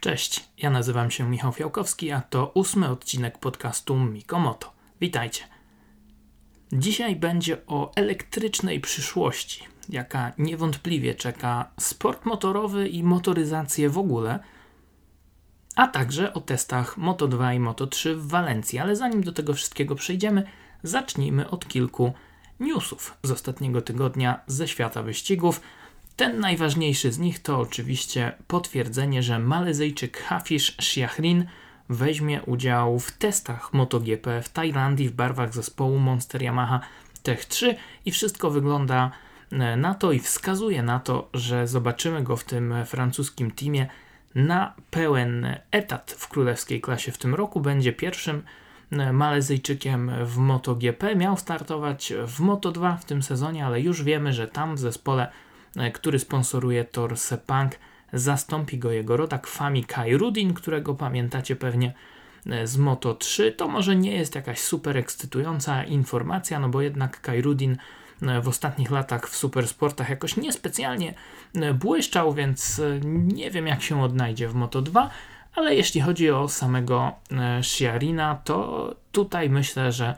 Cześć, ja nazywam się Michał Fiałkowski, a to ósmy odcinek podcastu Mikomoto. Witajcie. Dzisiaj będzie o elektrycznej przyszłości, jaka niewątpliwie czeka sport motorowy i motoryzację w ogóle, a także o testach Moto2 i Moto3 w Walencji. Ale zanim do tego wszystkiego przejdziemy, zacznijmy od kilku newsów z ostatniego tygodnia ze świata wyścigów. Ten najważniejszy z nich to oczywiście potwierdzenie, że Malezyjczyk Hafish Shiahrin weźmie udział w testach MotoGP w Tajlandii w barwach zespołu Monster Yamaha Tech 3 i wszystko wygląda e, na to i wskazuje na to, że zobaczymy go w tym francuskim teamie na pełen etat w królewskiej klasie w tym roku. Będzie pierwszym e, Malezyjczykiem w MotoGP. Miał startować w Moto2 w tym sezonie, ale już wiemy, że tam w zespole który sponsoruje Tor Sepang. Zastąpi go jego rodak Fami Kairudin, którego pamiętacie pewnie e, z Moto 3. To może nie jest jakaś super ekscytująca informacja, no bo jednak Kairudin e, w ostatnich latach w supersportach jakoś niespecjalnie błyszczał, więc nie wiem jak się odnajdzie w Moto 2, ale jeśli chodzi o samego Shiarina, to tutaj myślę, że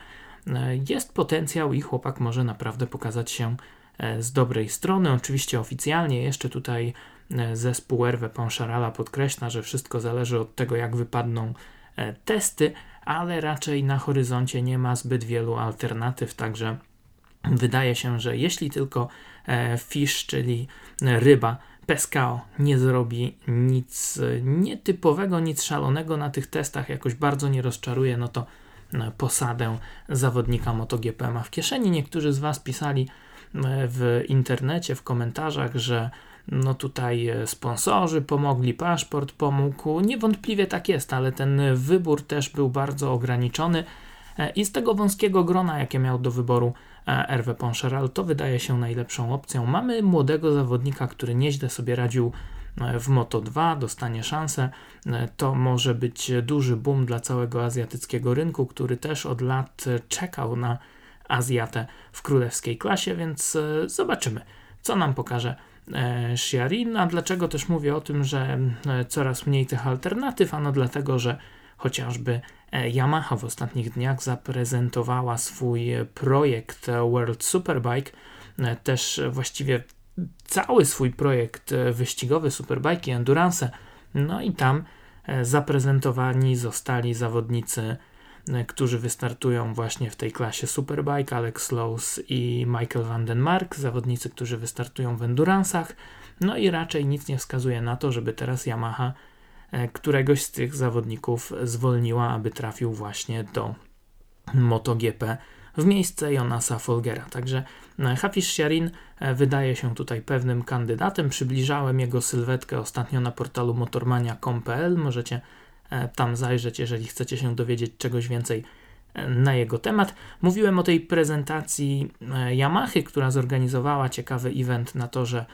jest potencjał i chłopak może naprawdę pokazać się E, z dobrej strony. Oczywiście oficjalnie jeszcze tutaj e, zespół Hervé Poncharala podkreśla, że wszystko zależy od tego, jak wypadną e, testy, ale raczej na horyzoncie nie ma zbyt wielu alternatyw, także wydaje się, że jeśli tylko fish, czyli ryba, Pescao nie zrobi nic nietypowego, nic szalonego na tych testach, jakoś bardzo nie rozczaruje, no to posadę zawodnika MotoGP ma w kieszeni. Niektórzy z Was pisali, w internecie, w komentarzach, że no tutaj e, sponsorzy pomogli, paszport pomógł. Niewątpliwie tak jest, ale ten wybór też był bardzo ograniczony e, i z tego wąskiego grona, jakie miał do wyboru e, Hervé Poncharal, to wydaje się najlepszą opcją. Mamy młodego zawodnika, który nieźle sobie radził w Moto 2, dostanie szansę. To może być duży boom dla całego azjatyckiego rynku, który też od lat czekał na Azjatę w królewskiej klasie, więc e, zobaczymy, co nam pokaże e, Shiarin. A dlaczego też mówię o tym, że e, coraz mniej tych alternatyw? Ano dlatego, że chociażby Yamaha w ostatnich dniach zaprezentowała swój projekt World Superbike, też właściwie cały swój projekt wyścigowy Superbike i Endurance. No i tam zaprezentowani zostali zawodnicy którzy wystartują właśnie w tej klasie Superbike, Alex Lowe's i Michael Vandenmark, zawodnicy, którzy wystartują w enduransach. No i raczej nic nie wskazuje na to, żeby teraz Yamaha e, któregoś z tych zawodników zwolniła, aby trafił właśnie do MotoGP w miejsce Jonasa Folgera. Także e, Hafiz Sharin wydaje się tutaj pewnym kandydatem. Przybliżałem jego sylwetkę ostatnio na portalu motormania.com.pl. Możecie E, tam zajrzeć, jeżeli chcecie się dowiedzieć czegoś więcej e, na jego temat. Mówiłem o tej prezentacji e, Yamahy, która zorganizowała ciekawy event na torze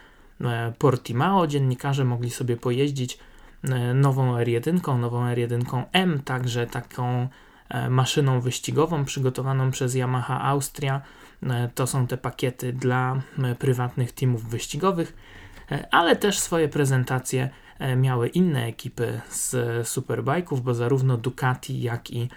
Portimao. Dziennikarze mogli sobie pojeździć nową R1, nową R1 M, także taką maszyną wyścigową przygotowaną przez Yamaha Austria. To są te pakiety dla prywatnych teamów wyścigowych, ale też swoje prezentacje E, miały inne ekipy z Superbike'ów, bo zarówno Ducati, jak i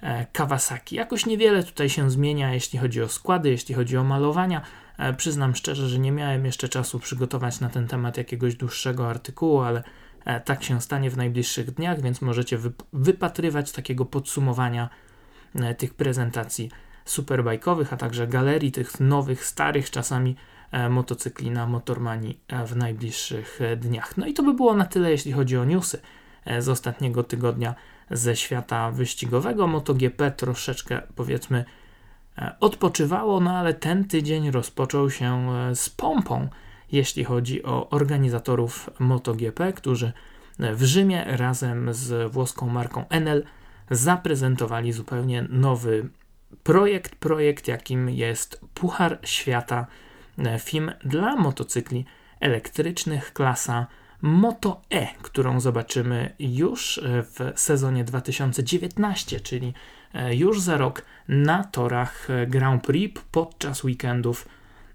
e, Kawasaki. Jakoś niewiele tutaj się zmienia, jeśli chodzi o składy, jeśli chodzi o malowania. E, przyznam szczerze, że nie miałem jeszcze czasu przygotować na ten temat jakiegoś dłuższego artykułu, ale tak się stanie w najbliższych dniach, więc możecie wypatrywać takiego podsumowania tych prezentacji superbajkowych, a także galerii tych nowych, starych czasami E, motocykli na Motormani e, w najbliższych e, dniach. No i to by było na tyle, jeśli chodzi o newsy z ostatniego tygodnia ze świata wyścigowego. MotoGP troszeczkę powiedzmy odpoczywało, no ale ten tydzień rozpoczął się z pompą, jeśli chodzi o organizatorów MotoGP, którzy w Rzymie razem z włoską marką Enel zaprezentowali zupełnie nowy projekt, projekt jakim jest Puchar Świata E, film dla motocykli elektrycznych klasa Moto E, którą zobaczymy już e, w sezonie 2019, czyli e, już za rok na torach Grand Prix podczas weekendów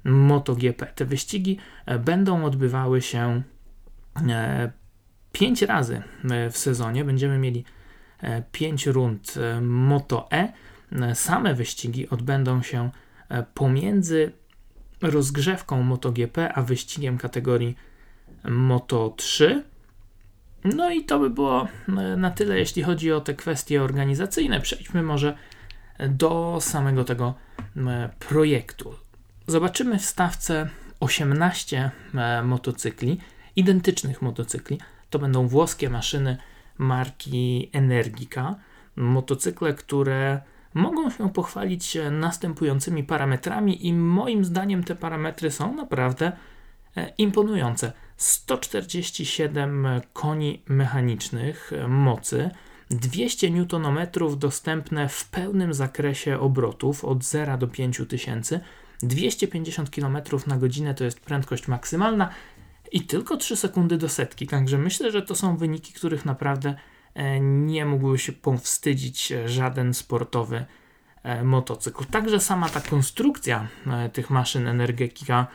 MotoGP. Te wyścigi będą odbywały się pięć razy w sezonie. Będziemy mieli pięć rund Moto E. Same wyścigi odbędą się pomiędzy rozgrzewką MotoGP a wyścigiem kategorii Moto 3. No i to by było na tyle, jeśli chodzi o te kwestie organizacyjne. Przejdźmy może do samego tego projektu. Zobaczymy w stawce 18 motocykli, identycznych motocykli. To będą włoskie maszyny marki Energica. Motocykle, które mogą się pochwalić następującymi parametrami, i moim zdaniem te parametry są naprawdę e, imponujące. 147 koni mechanicznych mocy, 200 Nm dostępne w pełnym zakresie obrotów od 0 do 5000, 250 km na godzinę to jest prędkość maksymalna i tylko 3 sekundy do setki. Także myślę, że to są wyniki, których naprawdę e, nie mógłby się powstydzić żaden sportowy e, motocykl. Także sama ta konstrukcja e, tych maszyn energetika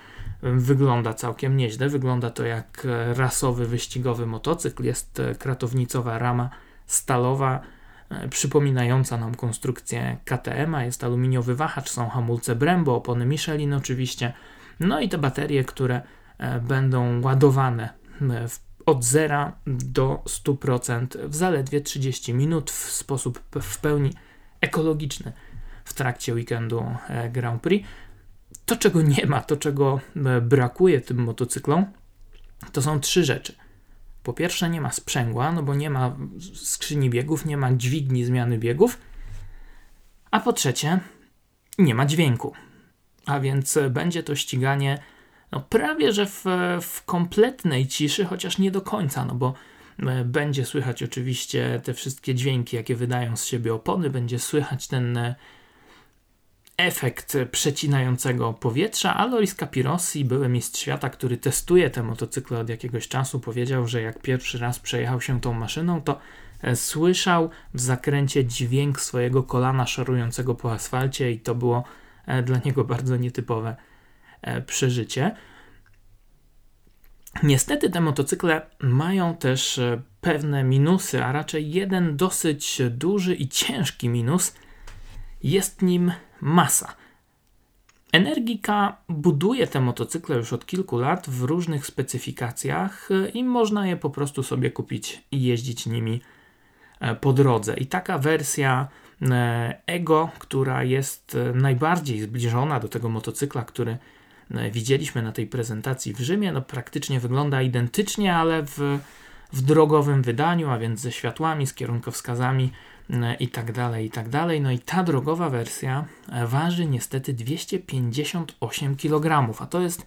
wygląda całkiem nieźle. Wygląda to jak rasowy, wyścigowy motocykl. Jest kratownicowa rama stalowa, e, przypominająca nam konstrukcję KTM, -a. jest aluminiowy wahacz, są hamulce Brembo, opony Michelin oczywiście, no i te baterie, które e, będą ładowane e, od 0 do 100% w zaledwie 30 minut w sposób w pełni ekologiczny w trakcie weekendu Grand Prix. To, czego nie ma, to, czego brakuje tym motocyklom, to są trzy rzeczy. Po pierwsze, nie ma sprzęgła, no bo nie ma skrzyni biegów, nie ma dźwigni zmiany biegów. A po trzecie, nie ma dźwięku. A więc będzie to ściganie no prawie że w, w kompletnej ciszy, chociaż nie do końca, no bo e, będzie słychać oczywiście te wszystkie dźwięki, jakie wydają z siebie opony, będzie słychać ten e, efekt przecinającego powietrza, a Loris Capirossi, były mistrz świata, który testuje te motocykle od jakiegoś czasu, powiedział, że jak pierwszy raz przejechał się tą maszyną, to e, słyszał w zakręcie dźwięk swojego kolana szorującego po asfalcie i to było dla niego bardzo nietypowe przeżycie. Niestety te motocykle mają też pewne minusy, a raczej jeden dosyć duży i ciężki minus. Jest nim masa. Energika buduje te motocykle już od kilku lat w różnych specyfikacjach i można je po prostu sobie kupić i jeździć nimi e, po drodze. I taka wersja e, Ego, która jest e, najbardziej zbliżona do tego motocykla, który widzieliśmy na tej prezentacji w Rzymie, no praktycznie wygląda identycznie, ale w, w drogowym wydaniu, a więc ze światłami, z kierunkowskazami i tak dalej, i tak dalej. No i ta drogowa wersja e, waży niestety 258 kg, a to jest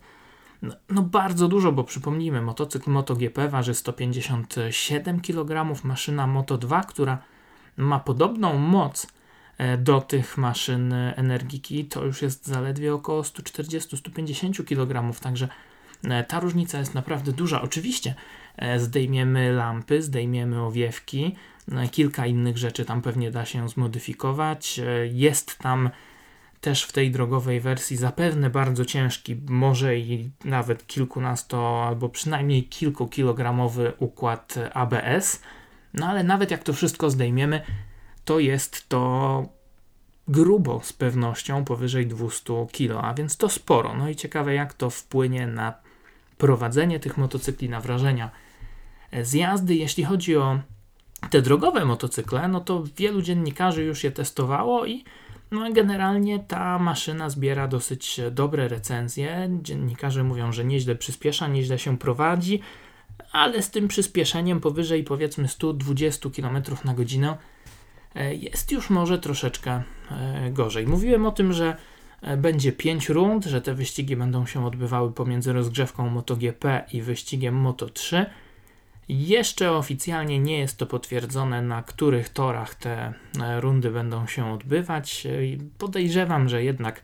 no, no, bardzo dużo, bo przypomnijmy, motocykl MotoGP waży 157 kg, maszyna Moto2, która ma podobną moc e, do tych maszyn Energiki, to już jest zaledwie około 140-150 kg, także e, ta różnica jest naprawdę duża. Oczywiście zdejmiemy lampy, zdejmiemy owiewki, no kilka innych rzeczy tam pewnie da się zmodyfikować. E, jest tam też w tej drogowej wersji zapewne bardzo ciężki, może i nawet kilkunasto albo przynajmniej kilkukilogramowy układ ABS. No ale nawet jak to wszystko zdejmiemy, to jest to grubo z pewnością powyżej 200 kg, a więc to sporo. No i ciekawe, jak to wpłynie na prowadzenie tych motocykli, na wrażenia z jazdy. Jeśli chodzi o te drogowe motocykle, no to wielu dziennikarzy już je testowało i no, generalnie ta maszyna zbiera dosyć dobre recenzje. Dziennikarze mówią, że nieźle przyspiesza, nieźle się prowadzi, ale z tym przyspieszeniem powyżej powiedzmy 120 km na godzinę jest już może troszeczkę e, gorzej. Mówiłem o tym, że e, będzie 5 rund, że te wyścigi będą się odbywały pomiędzy rozgrzewką MotoGP i wyścigiem Moto3. Jeszcze oficjalnie nie jest to potwierdzone, na których torach te e, rundy będą się odbywać. Podejrzewam, że jednak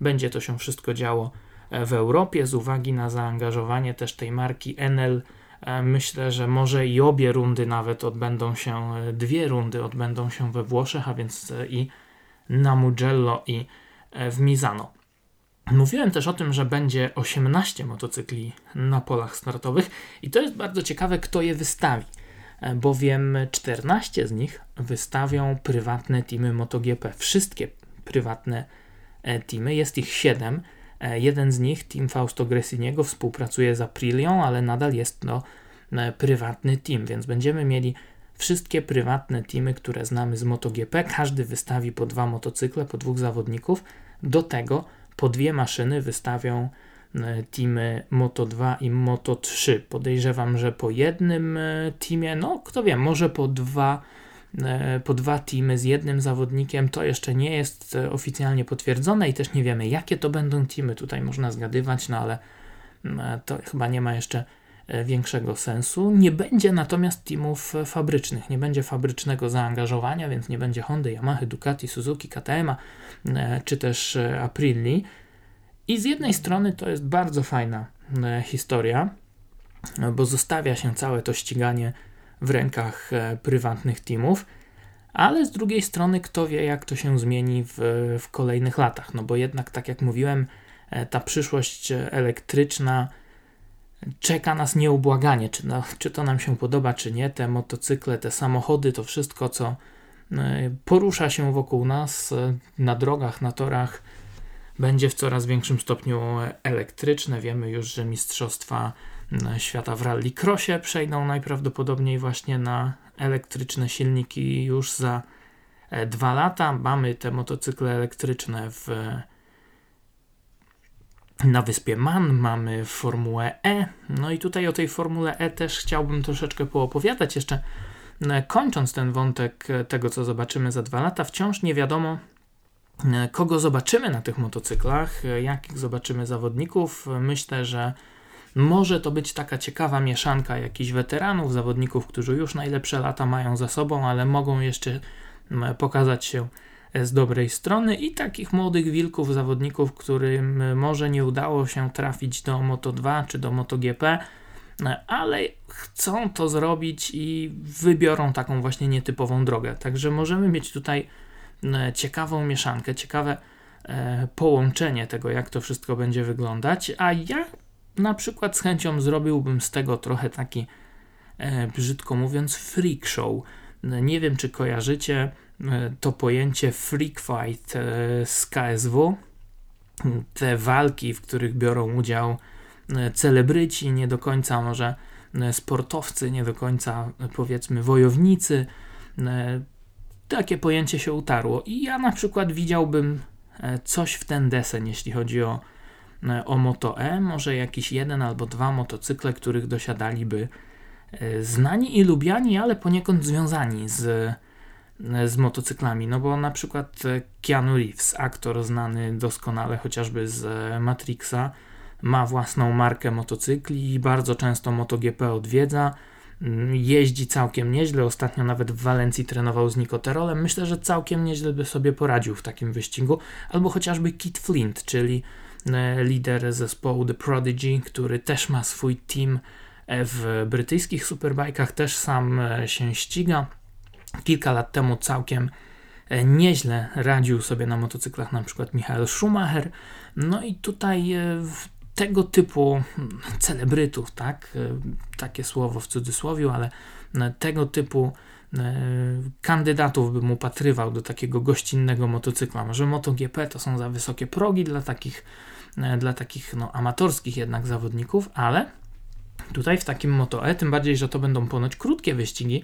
będzie to się wszystko działo w Europie z uwagi na zaangażowanie też tej marki Enel. E, myślę, że może i obie rundy nawet odbędą się, dwie rundy odbędą się we Włoszech, a więc i na Mugello i w Misano. Mówiłem też o tym, że będzie 18 motocykli na polach startowych i to jest bardzo ciekawe, kto je wystawi, e, bowiem 14 z nich wystawią prywatne teamy MotoGP. Wszystkie prywatne e, teamy, jest ich 7. E, jeden z nich, Team Fausto Gressiniego, współpracuje z Aprilią, ale nadal jest to prywatny team, więc będziemy mieli wszystkie prywatne teamy, które znamy z MotoGP. Każdy wystawi po dwa motocykle, po dwóch zawodników. Do tego po dwie maszyny wystawią e, teamy Moto 2 i Moto 3. Podejrzewam, że po jednym e, teamie, no kto wie, może po dwa, e, po dwa teamy z jednym zawodnikiem, to jeszcze nie jest oficjalnie potwierdzone i też nie wiemy, jakie to będą teamy. Tutaj można zgadywać, no ale to chyba nie ma jeszcze większego sensu. Nie będzie natomiast teamów fabrycznych, nie będzie fabrycznego zaangażowania, więc nie będzie Hondy, Yamaha, Ducati, Suzuki, KTM, E, czy też e, Aprilli. I z jednej strony to jest bardzo fajna e, historia, bo zostawia się całe to ściganie w rękach prywatnych teamów, ale z drugiej strony kto wie, jak to się zmieni w, w kolejnych latach. No bo jednak, tak jak mówiłem, ta przyszłość elektryczna czeka nas nieubłaganie, czy, no, czy to nam się podoba, czy nie. Te motocykle, te samochody, to wszystko, co E, porusza się wokół nas e, na drogach, na torach, będzie w coraz większym stopniu elektryczne. Wiemy już, że mistrzostwa świata w rallycrossie przejdą najprawdopodobniej właśnie na elektryczne silniki już za e, dwa lata. Mamy te motocykle elektryczne w, na wyspie Man, mamy Formułę E. No i tutaj o tej Formule E też chciałbym troszeczkę poopowiadać jeszcze E, kończąc ten wątek e, tego, co zobaczymy za dwa lata, wciąż nie wiadomo, e, kogo zobaczymy na tych motocyklach, jakich zobaczymy zawodników. Myślę, że może to być taka ciekawa mieszanka jakichś weteranów, zawodników, którzy już najlepsze lata mają za sobą, ale mogą jeszcze pokazać się z dobrej strony i takich młodych wilków, zawodników, którym może nie udało się trafić do Moto2 czy do MotoGP, ale chcą to zrobić i wybiorą taką właśnie nietypową drogę. Także możemy mieć tutaj e, ciekawą mieszankę, ciekawe e, połączenie tego, jak to wszystko będzie wyglądać, a ja na przykład z chęcią zrobiłbym z tego trochę taki, e, brzydko mówiąc, freak show. Nie wiem, czy kojarzycie to pojęcie freak fight z KSW. Te walki, w których biorą udział E, celebryci, nie do końca może e, sportowcy, nie do końca e, powiedzmy wojownicy. Takie pojęcie się utarło i ja na przykład widziałbym coś w ten desen, jeśli chodzi o, o Moto E, może jakiś jeden albo dwa motocykle, których dosiadaliby znani i lubiani, ale poniekąd związani z, z motocyklami. No bo na przykład Keanu Reeves, aktor znany doskonale chociażby z Matrixa, ma własną markę motocykli i bardzo często MotoGP odwiedza. Mm, jeździ całkiem nieźle, ostatnio nawet w Walencji trenował z Nikoterolem. Myślę, że całkiem nieźle by sobie poradził w takim wyścigu. Albo chociażby Kit Flint, czyli e, lider zespołu The Prodigy, który też ma swój team e, w brytyjskich superbajkach, też sam e, się ściga. Kilka lat temu całkiem nieźle radził sobie na motocyklach na przykład Michael Schumacher. No i tutaj tego typu celebrytów, tak, e, takie słowo w cudzysłowie, ale e, tego typu e, kandydatów bym upatrywał do takiego gościnnego motocykla. Może MotoGP to są za wysokie progi dla takich, dla takich no, amatorskich jednak zawodników, ale tutaj w takim Moto E, tym bardziej, że to będą ponoć krótkie wyścigi,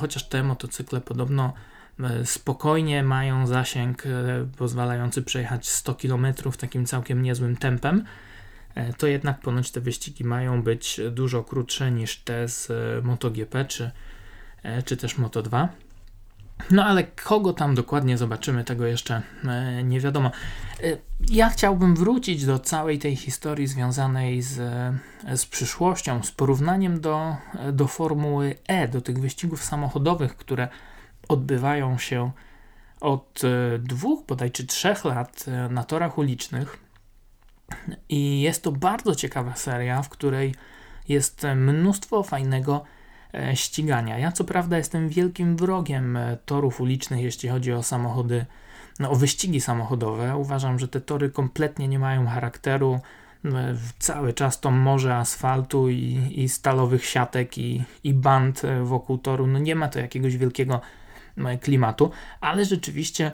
chociaż te motocykle podobno spokojnie mają zasięg pozwalający przejechać 100 km takim całkiem niezłym tempem, E, to jednak ponoć te wyścigi mają być dużo krótsze niż te z e, MotoGP czy, e, czy też Moto2. No ale kogo tam dokładnie zobaczymy, tego jeszcze nie wiadomo. Ja chciałbym wrócić do całej tej historii związanej z, z przyszłością, z porównaniem do, do Formuły E, do tych wyścigów samochodowych, które odbywają się od dwóch, bodaj czy trzech lat na torach ulicznych. I jest to bardzo ciekawa seria, w której jest mnóstwo fajnego e, ścigania. Ja co prawda jestem wielkim wrogiem e, torów ulicznych, jeśli chodzi o samochody no, o wyścigi samochodowe. Uważam, że te tory kompletnie nie mają charakteru. E, cały czas to morze asfaltu i, i stalowych siatek i, i band e, wokół toru. No nie ma to jakiegoś wielkiego e, klimatu, ale rzeczywiście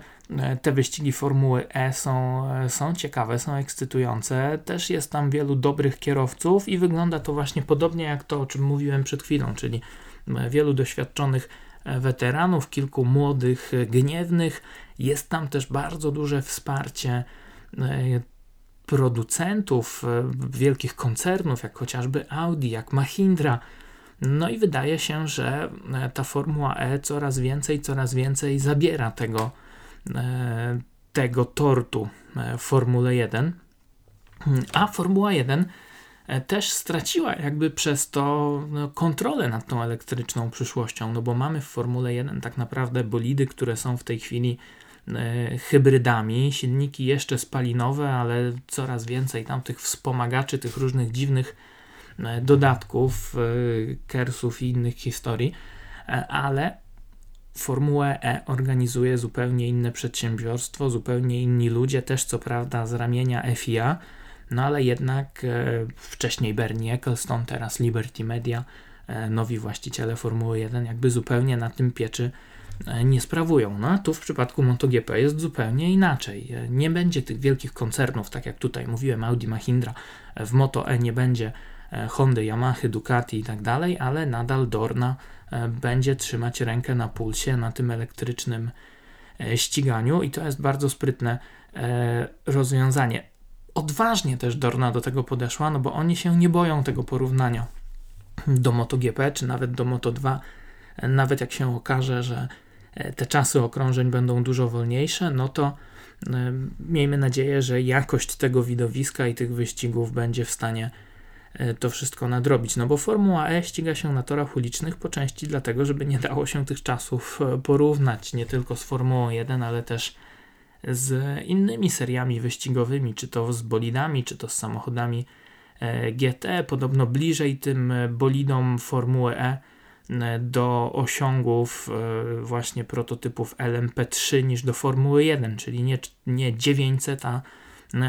te wyścigi Formuły E są, są ciekawe, są ekscytujące. Też jest tam wielu dobrych kierowców i wygląda to właśnie podobnie jak to, o czym mówiłem przed chwilą, czyli wielu doświadczonych weteranów, kilku młodych, gniewnych. Jest tam też bardzo duże wsparcie producentów e, wielkich koncernów, jak chociażby Audi, jak Mahindra. No i wydaje się, że e, ta Formuła E coraz więcej, coraz więcej zabiera tego, e, tego tortu w Formule 1. A Formuła 1 też straciła jakby przez to no, kontrolę nad tą elektryczną przyszłością, no bo mamy w Formule 1 tak naprawdę bolidy, które są w tej chwili E, hybrydami, silniki jeszcze spalinowe, ale coraz więcej tam tych wspomagaczy, tych różnych dziwnych e, dodatków, e, kersów i innych historii, ale Formułę E organizuje zupełnie inne przedsiębiorstwo, zupełnie inni ludzie, też co prawda z ramienia FIA, no ale jednak wcześniej Bernie Ecclestone, teraz Liberty Media, nowi właściciele Formuły 1, jakby zupełnie na tym pieczy E, nie sprawują. No a tu w przypadku MotoGP jest zupełnie inaczej. E, nie będzie tych wielkich koncernów, tak jak tutaj mówiłem, Audi, Mahindra, e, w Moto E nie będzie Hondy, Yamaha, Ducati i tak dalej, ale nadal Dorna będzie trzymać rękę na pulsie na tym elektrycznym ściganiu i to jest bardzo sprytne rozwiązanie. Odważnie też Dorna do tego podeszła, no bo oni się nie boją tego porównania do MotoGP czy nawet do Moto2, nawet jak się okaże, że E, te czasy okrążeń będą dużo wolniejsze, no to e, miejmy nadzieję, że jakość tego widowiska i tych wyścigów będzie w stanie e, to wszystko nadrobić. No bo Formuła E ściga się na torach ulicznych po części dlatego, żeby nie dało się tych czasów porównać nie tylko z Formułą 1, ale też z innymi seriami wyścigowymi, czy to z bolidami, czy to z samochodami GT. Podobno bliżej tym bolidom Formuły E E, do osiągów e, właśnie prototypów LMP3 niż do Formuły 1, czyli nie, nie 900, a, e,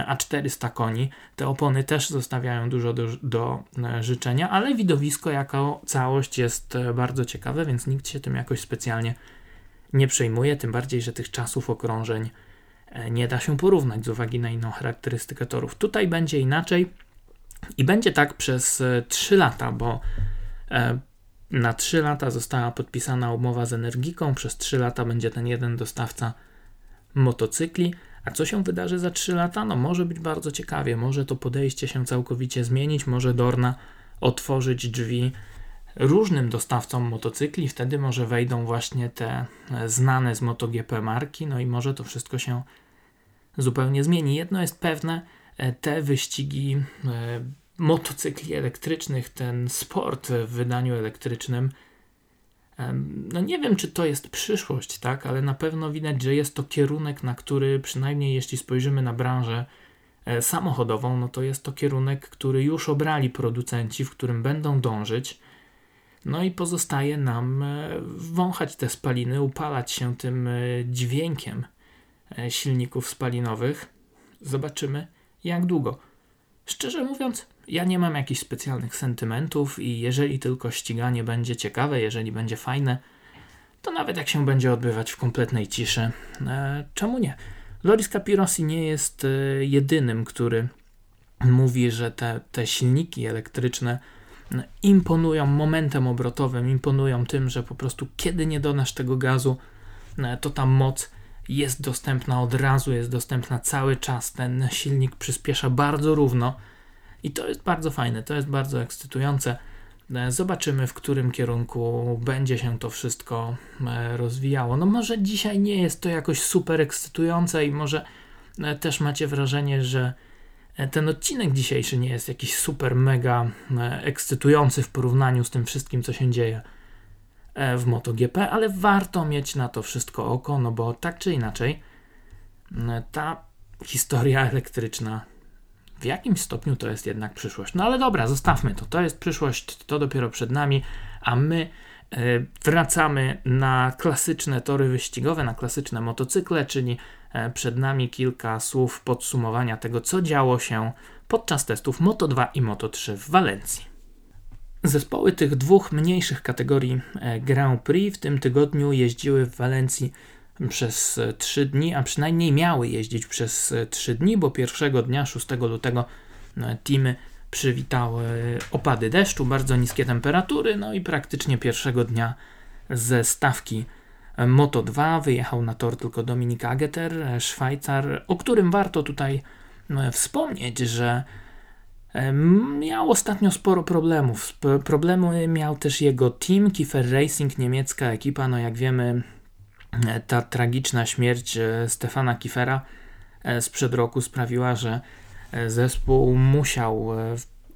a 400 koni. Te opony też zostawiają dużo do, do życzenia, ale widowisko jako całość jest bardzo ciekawe, więc nikt się tym jakoś specjalnie nie przejmuje, tym bardziej, że tych czasów okrążeń nie da się porównać z uwagi na inną charakterystykę torów. Tutaj będzie inaczej i będzie tak przez 3 lata, bo na 3 lata została podpisana umowa z Energiką, przez 3 lata będzie ten jeden dostawca motocykli. A co się wydarzy za 3 lata? No może być bardzo ciekawie, może to podejście się całkowicie zmienić, może Dorna otworzyć drzwi różnym dostawcom motocykli, wtedy może wejdą właśnie te znane z MotoGP marki, no i może to wszystko się zupełnie zmieni. Jedno jest pewne, te wyścigi e, motocykli elektrycznych, ten sport w wydaniu elektrycznym. No nie wiem, czy to jest przyszłość, tak, ale na pewno widać, że jest to kierunek, na który przynajmniej jeśli spojrzymy na branżę e, samochodową, no to jest to kierunek, który już obrali producenci, w którym będą dążyć. No i pozostaje nam e, wąchać te spaliny, upalać się tym e, dźwiękiem silników spalinowych. Zobaczymy, jak długo. Szczerze mówiąc, ja nie mam jakichś specjalnych sentymentów i jeżeli tylko ściganie będzie ciekawe, jeżeli będzie fajne, to nawet jak się będzie odbywać w kompletnej ciszy, e, czemu nie? Loris Capirossi nie jest e, jedynym, który mówi, że te, te silniki elektryczne e, imponują momentem obrotowym, imponują tym, że po prostu kiedy nie donasz tego gazu, e, to ta moc jest dostępna od razu, jest dostępna cały czas. Ten silnik przyspiesza bardzo równo i to jest bardzo fajne, to jest bardzo ekscytujące. E, zobaczymy, w którym kierunku będzie się to wszystko e, rozwijało. No, może dzisiaj nie jest to jakoś super ekscytujące, i może e, też macie wrażenie, że ten odcinek dzisiejszy nie jest jakiś super, mega ekscytujący w porównaniu z tym wszystkim, co się dzieje w MotoGP, ale warto mieć na to wszystko oko, no bo tak czy inaczej, ta historia elektryczna w jakimś stopniu to jest jednak przyszłość. No ale dobra, zostawmy to. To jest przyszłość, to dopiero przed nami, a my wracamy na klasyczne tory wyścigowe, na klasyczne motocykle, czyli przed nami kilka słów podsumowania tego, co działo się podczas testów Moto2 i Moto3 w Walencji. Zespoły tych dwóch mniejszych kategorii e, Grand Prix w tym tygodniu jeździły w Walencji przez 3 dni, a przynajmniej miały jeździć przez 3 dni, bo pierwszego dnia, 6 lutego, no, teamy przywitały opady deszczu, bardzo niskie temperatury, no i praktycznie pierwszego dnia ze stawki Moto 2 wyjechał na tor tylko Dominik Ageter, Szwajcar, o którym warto tutaj no, wspomnieć, że Miał ostatnio sporo problemów. Problemy miał też jego team, Kiefer Racing, niemiecka ekipa. No jak wiemy, e, ta tragiczna śmierć e, Stefana Kiefera e, sprzed roku sprawiła, że zespół musiał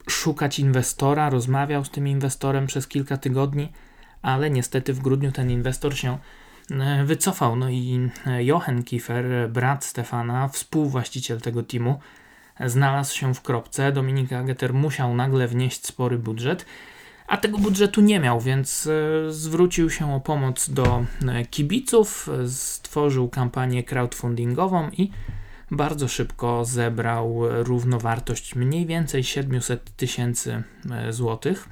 szukać inwestora, rozmawiał z tym inwestorem przez kilka tygodni, ale niestety w grudniu ten inwestor się wycofał. No i Jochen Kiefer, brat Stefana, współwłaściciel tego teamu, znalazł się w kropce. Dominik Ageter musiał nagle wnieść spory budżet, a tego budżetu nie miał, więc e, zwrócił się o pomoc do e, kibiców, stworzył kampanię crowdfundingową i bardzo szybko zebrał równowartość mniej więcej 700 tysięcy e, złotych.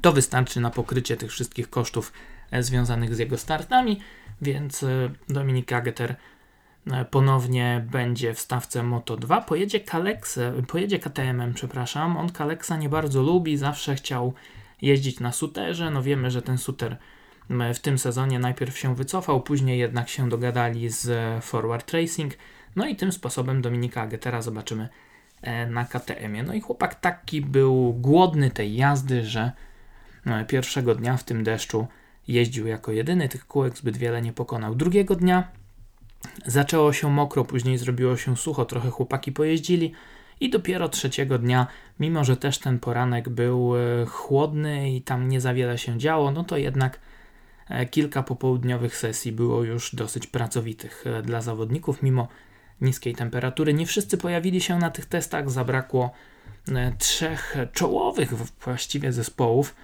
To wystarczy na pokrycie tych wszystkich kosztów związanych z jego startami, więc Dominik Ageter E, ponownie będzie w stawce Moto 2. Pojedzie, pojedzie KTM-em, przepraszam. On Kalexa nie bardzo lubi, zawsze chciał jeździć na suterze. No wiemy, że ten suter w tym sezonie najpierw się wycofał, później jednak się dogadali z Forward Racing. No i tym sposobem Dominika Agetera zobaczymy e, na KTM-ie. No i chłopak taki był głodny tej jazdy, że e, pierwszego dnia w tym deszczu jeździł jako jedyny, tych kółek zbyt wiele nie pokonał. Drugiego dnia Zaczęło się mokro, później zrobiło się sucho, trochę chłopaki pojeździli i dopiero trzeciego dnia, mimo że też ten poranek był e, chłodny i tam nie za wiele się działo, no to jednak e, kilka popołudniowych sesji było już dosyć pracowitych e, dla zawodników, mimo niskiej temperatury. Nie wszyscy pojawili się na tych testach, zabrakło trzech czołowych właściwie zespołów,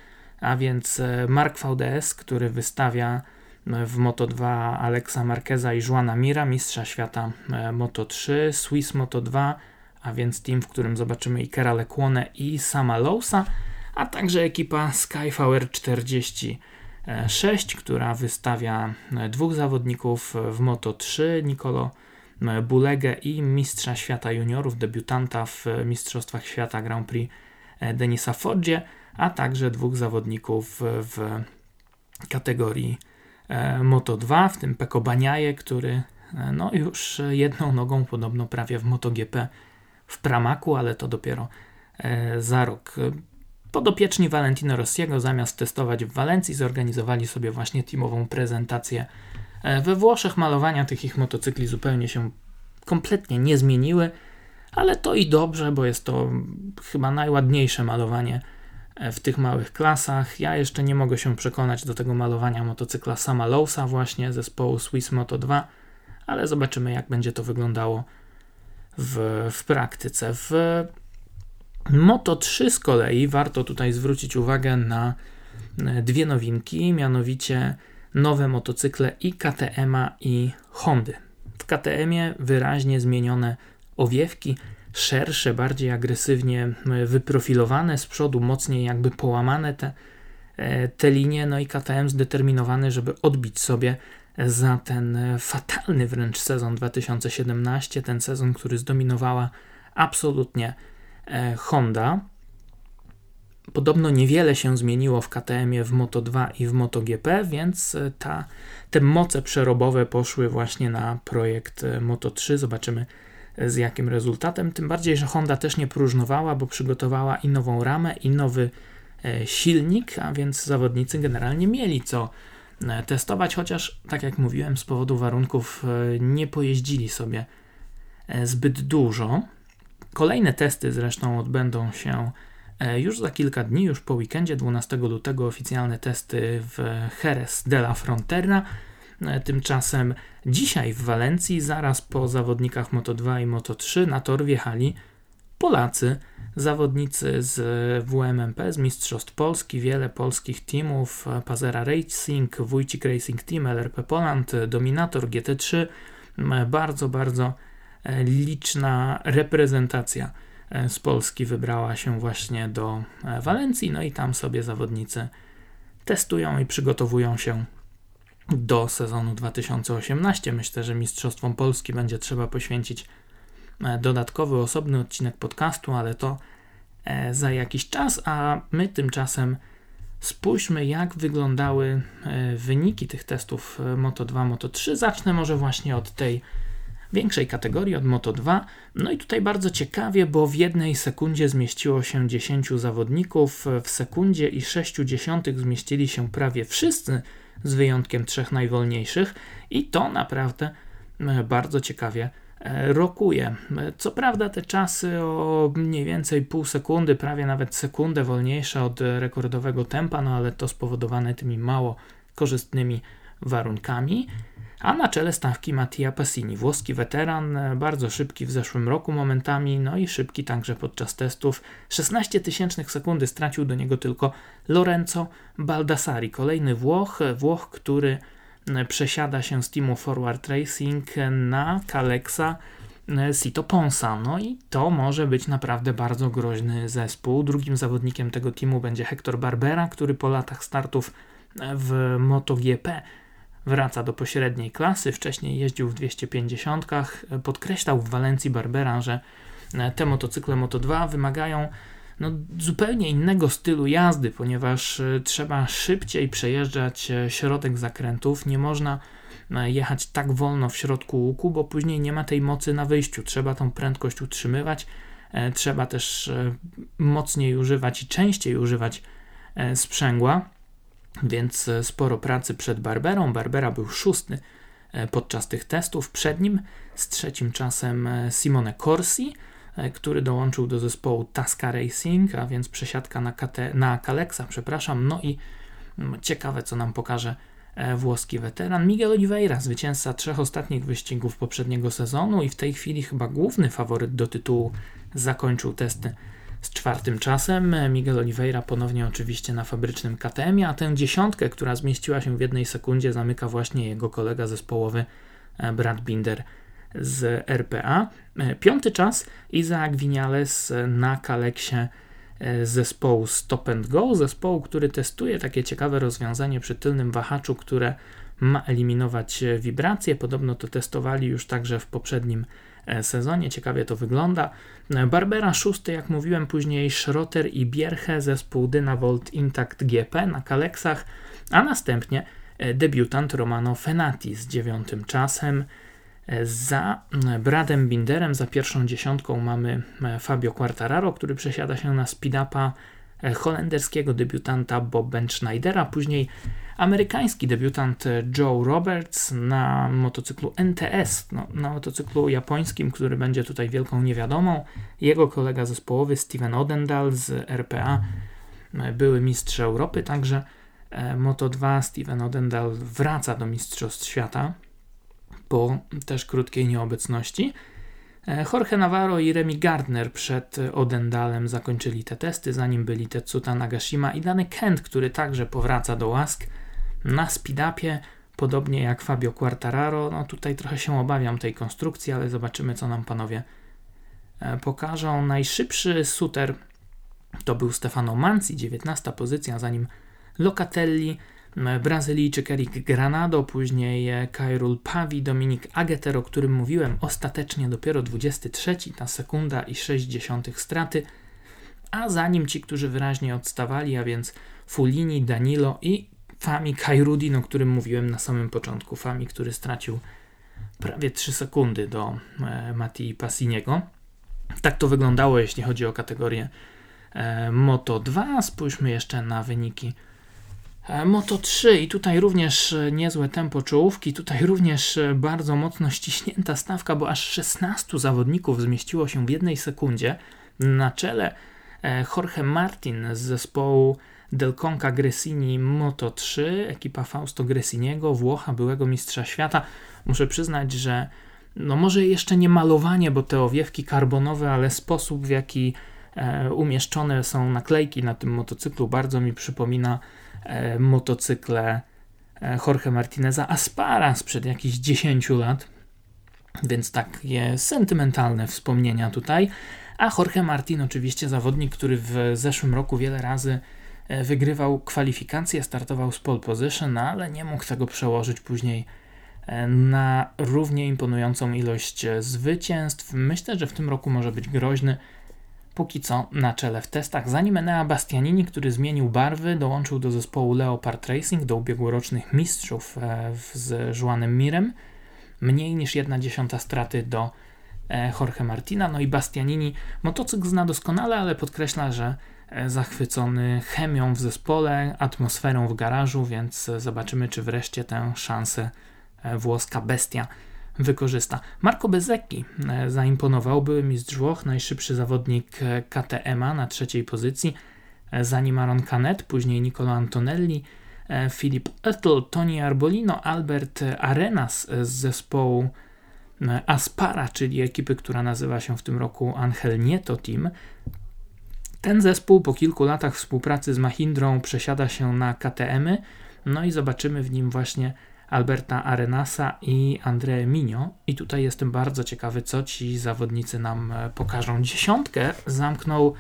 a więc Mark VDS, który wystawia w Moto2 Alexa Marqueza i Juana Mira, mistrza świata e, Moto3, Swiss Moto2, a więc team, w którym zobaczymy Ikera Lecłone i Sama Lousa, a także ekipa Skyfire 46, która wystawia e, dwóch zawodników w Moto3, Nicolo e, Bulegę i mistrza świata juniorów, debiutanta w Mistrzostwach Świata Grand Prix Denisa Foggie, a także dwóch zawodników w kategorii E, Moto 2, w tym Peko Baniaje, który e, no już jedną nogą podobno prawie w MotoGP w Pramaku, ale to dopiero e, za rok. Podopieczni Valentino Rossiego zamiast testować w Walencji zorganizowali sobie właśnie teamową prezentację we Włoszech. Malowania tych ich motocykli zupełnie się kompletnie nie zmieniły, ale to i dobrze, bo jest to chyba najładniejsze malowanie w tych małych klasach. Ja jeszcze nie mogę się przekonać do tego malowania motocykla sama Lowsa właśnie zespołu Swiss Moto 2, ale zobaczymy jak będzie to wyglądało w, w praktyce. W Moto 3 z kolei warto tutaj zwrócić uwagę na e, dwie nowinki, mianowicie nowe motocykle i KTM-a i Hondy. W KTM-ie wyraźnie zmienione owiewki, szersze, bardziej agresywnie wyprofilowane, z przodu mocniej jakby połamane te, e, te linie, no i KTM zdeterminowany, żeby odbić sobie za ten fatalny wręcz sezon 2017, ten sezon, który zdominowała absolutnie e, Honda. Podobno niewiele się zmieniło w KTM-ie w Moto2 i w MotoGP, więc e, ta, te moce przerobowe poszły właśnie na projekt Moto3. Zobaczymy, z jakim rezultatem. Tym bardziej, że Honda też nie próżnowała, bo przygotowała i nową ramę, i nowy e, silnik, a więc zawodnicy generalnie mieli co e, testować, chociaż, tak jak mówiłem, z powodu warunków e, nie pojeździli sobie zbyt dużo. Kolejne testy zresztą odbędą się już za kilka dni, już po weekendzie 12 lutego oficjalne testy w Jerez de la Frontera. E, tymczasem dzisiaj w Walencji, zaraz po zawodnikach Moto2 i Moto3, na tor wjechali Polacy, zawodnicy z WMMP, z Mistrzostw Polski, wiele polskich teamów, Pazera Racing, Wójcik Racing Team, LRP Poland, Dominator, GT3, bardzo, bardzo e, liczna reprezentacja e, z Polski wybrała się właśnie do e, Walencji, no i tam sobie zawodnicy testują i przygotowują się do sezonu 2018. Myślę, że Mistrzostwom Polski będzie trzeba poświęcić dodatkowy, osobny odcinek podcastu, ale to za jakiś czas, a my tymczasem spójrzmy, jak wyglądały wyniki tych testów Moto 2, Moto 3. Zacznę może właśnie od tej większej kategorii, od Moto 2. No i tutaj bardzo ciekawie, bo w jednej sekundzie zmieściło się 10 zawodników, w sekundzie i 6 dziesiątych zmieścili się prawie wszyscy, z wyjątkiem trzech najwolniejszych, i to naprawdę bardzo ciekawie E, rokuje. Co prawda te czasy o mniej więcej pół sekundy, prawie nawet sekundę wolniejsze od rekordowego tempa, no ale to spowodowane tymi mało korzystnymi warunkami. A na czele stawki Mattia Passini, włoski weteran, e, bardzo szybki w zeszłym roku momentami, no i szybki także podczas testów. 16 tysięcznych sekundy stracił do niego tylko Lorenzo Baldassari, kolejny Włoch, Włoch, który przesiada się z teamu Forward Racing na Kalexa e, Sito Ponsa. No i to może być naprawdę bardzo groźny zespół. Drugim zawodnikiem tego teamu będzie Hector Barbera, który po latach startów w MotoGP wraca do pośredniej klasy. Wcześniej jeździł w 250. Podkreślał w Walencji Barbera, że te motocykle Moto2 wymagają no, zupełnie innego stylu jazdy, ponieważ e, trzeba szybciej przejeżdżać e, środek zakrętów. Nie można e, jechać tak wolno w środku łuku, bo później nie ma tej mocy na wyjściu. Trzeba tą prędkość utrzymywać. Trzeba też mocniej używać i częściej używać sprzęgła, więc sporo pracy przed Barberą. Barbera był szósty podczas tych testów. Przed nim z trzecim czasem Simone Corsi, który dołączył do zespołu Tasca Racing, a więc przesiadka na, KT, na Kalexa, przepraszam. No i mm, ciekawe, co nam pokaże e, włoski weteran Miguel Oliveira, zwycięzca trzech ostatnich wyścigów poprzedniego sezonu i w tej chwili chyba główny faworyt do tytułu zakończył testy z czwartym czasem. Miguel Oliveira ponownie oczywiście na fabrycznym KTM, a tę dziesiątkę, która zmieściła się w jednej sekundzie, zamyka właśnie jego kolega zespołowy e, Brad Binder z RPA. E, piąty czas Isaac Vinales na Kaleksie e, zespołu Stop and Go, zespołu, który testuje takie ciekawe rozwiązanie przy tylnym wahaczu, które ma eliminować wibracje. Podobno to testowali już także w poprzednim e, sezonie. Ciekawie to wygląda. Barbera szósty, jak mówiłem później, Schrotter i Bierche, zespół Dynavolt Intact GP na Kaleksach, a następnie debiutant Romano Fenati z dziewiątym czasem. Za Bradem Binderem, za pierwszą dziesiątką mamy e, Fabio Quartararo, który przesiada się na speed-upa e, holenderskiego debiutanta Bob Benschneidera, później amerykański debiutant e, Joe Roberts na motocyklu NTS, no, na motocyklu japońskim, który będzie tutaj wielką niewiadomą. Jego kolega zespołowy Steven Odendal z RPA, były mistrz Europy, także Moto2 Steven Odendal wraca do Mistrzostw Świata po też krótkiej nieobecności. E, Jorge Navarro i Remy Gardner przed Odendalem zakończyli te testy, zanim byli Tetsuta Nagashima i Dany Kent, który także powraca do łask na speedupie, podobnie jak Fabio Quartararo. No tutaj trochę się obawiam tej konstrukcji, ale zobaczymy co nam panowie e, pokażą. Najszybszy suter to był Stefano Manzi, 19 pozycja, zanim Locatelli Brazylijczyk Eric Granado, później Kairul Pavi, Dominik Ageter, o którym mówiłem, ostatecznie dopiero 23, ta sekunda i 60 straty, a za nim ci, którzy wyraźnie odstawali, a więc Fulini, Danilo i Fami Kairudin, o którym mówiłem na samym początku. Fami, który stracił prawie 3 sekundy do e, Mati Passiniego. Tak to wyglądało, jeśli chodzi o kategorię e, Moto 2. Spójrzmy jeszcze na wyniki Moto 3 i tutaj również e, niezłe tempo czołówki, tutaj również e, bardzo mocno ściśnięta stawka, bo aż 16 zawodników zmieściło się w jednej sekundzie. Na czele Jorge Martin z zespołu Del Conca Gresini Moto 3, ekipa Fausto Gresiniego, Włocha, byłego mistrza świata. Muszę przyznać, że no może jeszcze nie malowanie, bo te owiewki karbonowe, ale sposób w jaki e, umieszczone są naklejki na tym motocyklu bardzo mi przypomina e, motocykle e, Jorge Martineza Aspara sprzed jakichś 10 lat. Więc takie sentymentalne wspomnienia tutaj. A Jorge Martin, oczywiście zawodnik, który w zeszłym roku wiele razy e, wygrywał kwalifikacje, startował z pole position, no ale nie mógł tego przełożyć później e, na równie imponującą ilość e, zwycięstw. Myślę, że w tym roku może być groźny. Póki co na czele w testach, zanim Enea Bastianini, który zmienił barwy, dołączył do zespołu Leopard Racing, do ubiegłorocznych mistrzów z Juanem Mirem. Mniej niż 1 dziesiąta straty do E, Jorge Martina. No i Bastianini motocykl zna doskonale, ale podkreśla, że e, zachwycony chemią w zespole, atmosferą w garażu, więc zobaczymy, czy wreszcie tę szansę e, włoska bestia wykorzysta. Marco Bezecchi zaimponował, były mistrz Włoch, najszybszy zawodnik KTM-a na trzeciej pozycji, za nim Aaron Canet, później Nicolo Antonelli, Filip Oettel, Tony Arbolino, Albert Arenas z zespołu Aspara, czyli ekipy, która nazywa się w tym roku Angel Nieto Team. Ten zespół po kilku latach współpracy z Mahindrą przesiada się na KTM-y, no i zobaczymy w nim właśnie Alberta Arenasa i André Minio. I tutaj jestem bardzo ciekawy, co ci zawodnicy nam e, pokażą. Dziesiątkę zamknął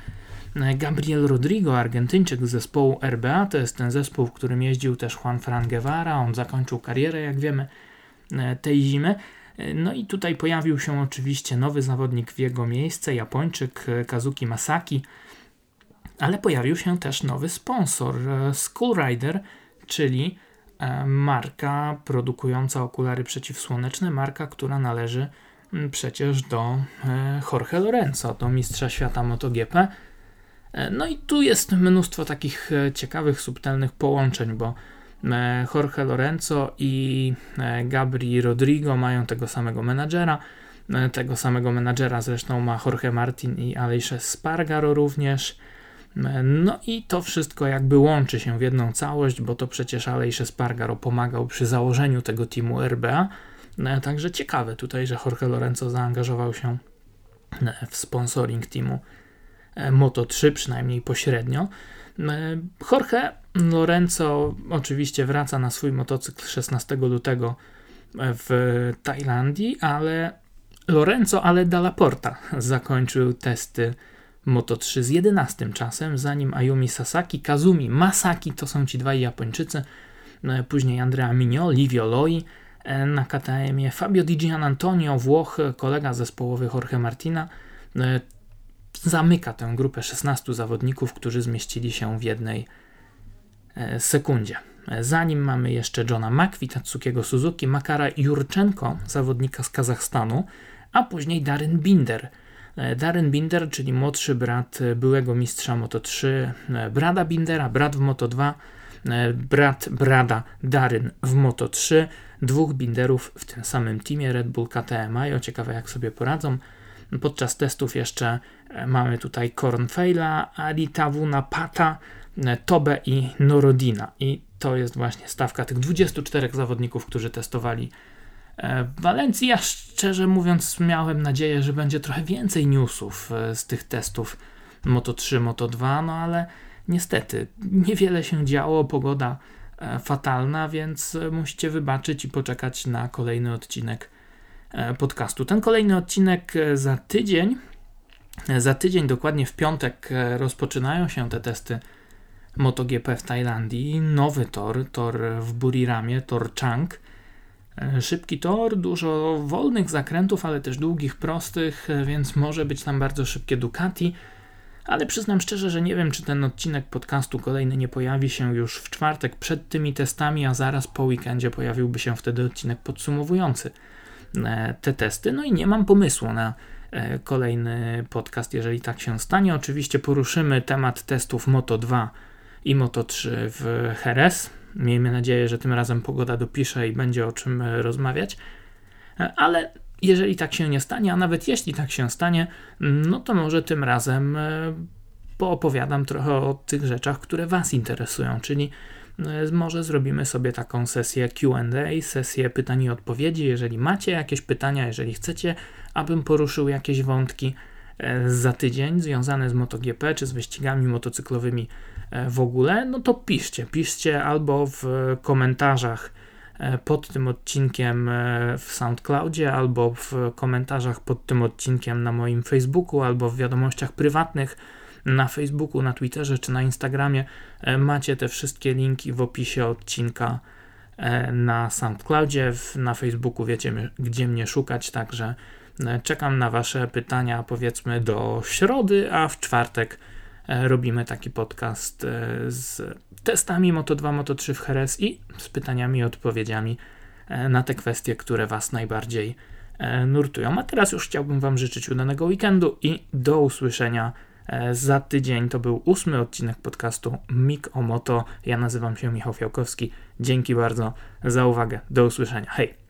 e, Gabriel Rodrigo, Argentyńczyk z zespołu RBA. To jest ten zespół, w którym jeździł też Juan Fran Guevara. On zakończył karierę, jak wiemy, e, tej zimy. No i tutaj pojawił się oczywiście nowy zawodnik w jego miejsce, Japończyk Kazuki Masaki, ale pojawił się też nowy sponsor, e, Skullrider, czyli marka produkująca okulary przeciwsłoneczne, marka, która należy przecież do Jorge Lorenzo, do mistrza świata MotoGP. No i tu jest mnóstwo takich ciekawych, subtelnych połączeń, bo E, Jorge Lorenzo i e, Gabri Rodrigo mają tego samego menadżera. E, tego samego menadżera zresztą ma Jorge Martin i Aleix Spargaro również. No i to wszystko jakby łączy się w jedną całość, bo to przecież Aleix Spargaro pomagał przy założeniu tego teamu RBA. Także ciekawe tutaj, że Jorge Lorenzo zaangażował się w sponsoring teamu Moto3, przynajmniej pośrednio. Jorge Lorenzo oczywiście wraca na swój motocykl 16 lutego w Tajlandii, ale Lorenzo ale Dalla Porta zakończył testy Moto3 z 11 czasem, zanim Ayumi Sasaki, Kazumi Masaki to są ci dwaj Japończycy, później Andrea Migno, Livio Loi na KTM-ie, Fabio Di Gian Antonio, Włoch, kolega zespołowy Jorge Martina, zamyka tę grupę 16 zawodników, którzy zmieścili się w jednej e, sekundzie. E, Zanim mamy jeszcze Johna Makwi, Tatsukiego Suzuki, Makara Jurczenko, zawodnika z Kazachstanu, a później Darren Binder. E, Darren Binder, czyli młodszy brat byłego mistrza Moto3, Brada Bindera, brat w Moto2, brat Brada Darren w Moto3, dwóch Binderów w tym samym teamie Red Bull KTM. O ciekawe jak sobie poradzą. Podczas testów jeszcze e, mamy tutaj Kornfeila, Alitawuna, Pata, e, Tobe i Norodina. I to jest właśnie stawka tych 24 zawodników, którzy testowali e, w Walencji. Ja szczerze mówiąc miałem nadzieję, że będzie trochę więcej newsów z tych testów Moto 3, Moto 2, no ale niestety niewiele się działo, pogoda fatalna, więc musicie wybaczyć i poczekać na kolejny odcinek E, podcastu. Ten kolejny odcinek e, za tydzień, e, za tydzień, dokładnie w piątek, rozpoczynają się te testy MotoGP w Tajlandii. Nowy tor, tor w Buriramie, tor Chang. Szybki tor, dużo wolnych zakrętów, ale też długich, prostych, więc może być tam bardzo szybkie Ducati. Ale przyznam szczerze, że nie wiem, czy ten odcinek podcastu kolejny nie pojawi się już w czwartek przed tymi testami, a zaraz po weekendzie pojawiłby się wtedy odcinek podsumowujący E, te testy. No i nie mam pomysłu na e, kolejny podcast, jeżeli tak się stanie. Oczywiście poruszymy temat testów Moto 2 i Moto 3 w Jerez. Miejmy nadzieję, że tym razem pogoda dopisze i będzie o czym e, rozmawiać. Ale jeżeli tak się nie stanie, a nawet jeśli tak się stanie, no to może tym razem poopowiadam trochę o tych rzeczach, które Was interesują, czyli może zrobimy sobie taką sesję QA, sesję pytań i odpowiedzi. Jeżeli macie jakieś pytania, jeżeli chcecie, abym poruszył jakieś wątki za tydzień związane z MotoGP czy z wyścigami motocyklowymi w ogóle, no to piszcie. Piszcie albo w komentarzach E, pod tym odcinkiem e, w SoundCloudzie, albo w komentarzach pod tym odcinkiem na moim Facebooku, albo w wiadomościach prywatnych na Facebooku, na Twitterze czy na Instagramie. E, macie te wszystkie linki w opisie odcinka na SoundCloudzie, na Facebooku wiecie, gdzie mnie szukać, także czekam na Wasze pytania powiedzmy do środy, a w czwartek robimy taki podcast z testami Moto2, Moto3 w Heres i z pytaniami i odpowiedziami e, na te kwestie, które Was najbardziej e, nurtują. A teraz już chciałbym Wam życzyć udanego weekendu i do usłyszenia e, za tydzień. To był ósmy odcinek podcastu Mik o Moto. Ja nazywam się Michał Fiałkowski. Dzięki bardzo za uwagę. Do usłyszenia. Hej!